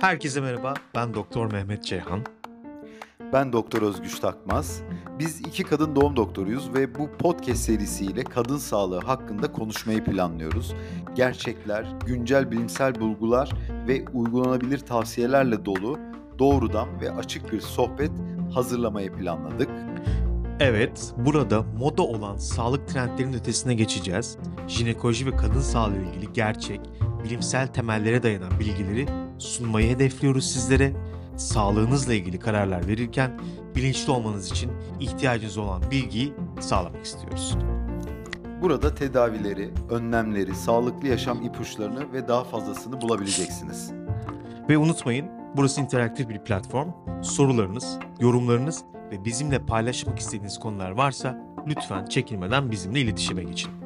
Herkese merhaba, ben Doktor Mehmet Ceyhan. Ben Doktor Özgüç Takmaz. Biz iki kadın doğum doktoruyuz ve bu podcast serisiyle kadın sağlığı hakkında konuşmayı planlıyoruz. Gerçekler, güncel bilimsel bulgular ve uygulanabilir tavsiyelerle dolu doğrudan ve açık bir sohbet hazırlamayı planladık. Evet, burada moda olan sağlık trendlerinin ötesine geçeceğiz. Jinekoloji ve kadın sağlığı ile ilgili gerçek, bilimsel temellere dayanan bilgileri sunmayı hedefliyoruz sizlere. Sağlığınızla ilgili kararlar verirken bilinçli olmanız için ihtiyacınız olan bilgiyi sağlamak istiyoruz. Burada tedavileri, önlemleri, sağlıklı yaşam ipuçlarını ve daha fazlasını bulabileceksiniz. Ve unutmayın, burası interaktif bir platform. Sorularınız, yorumlarınız ve bizimle paylaşmak istediğiniz konular varsa lütfen çekinmeden bizimle iletişime geçin.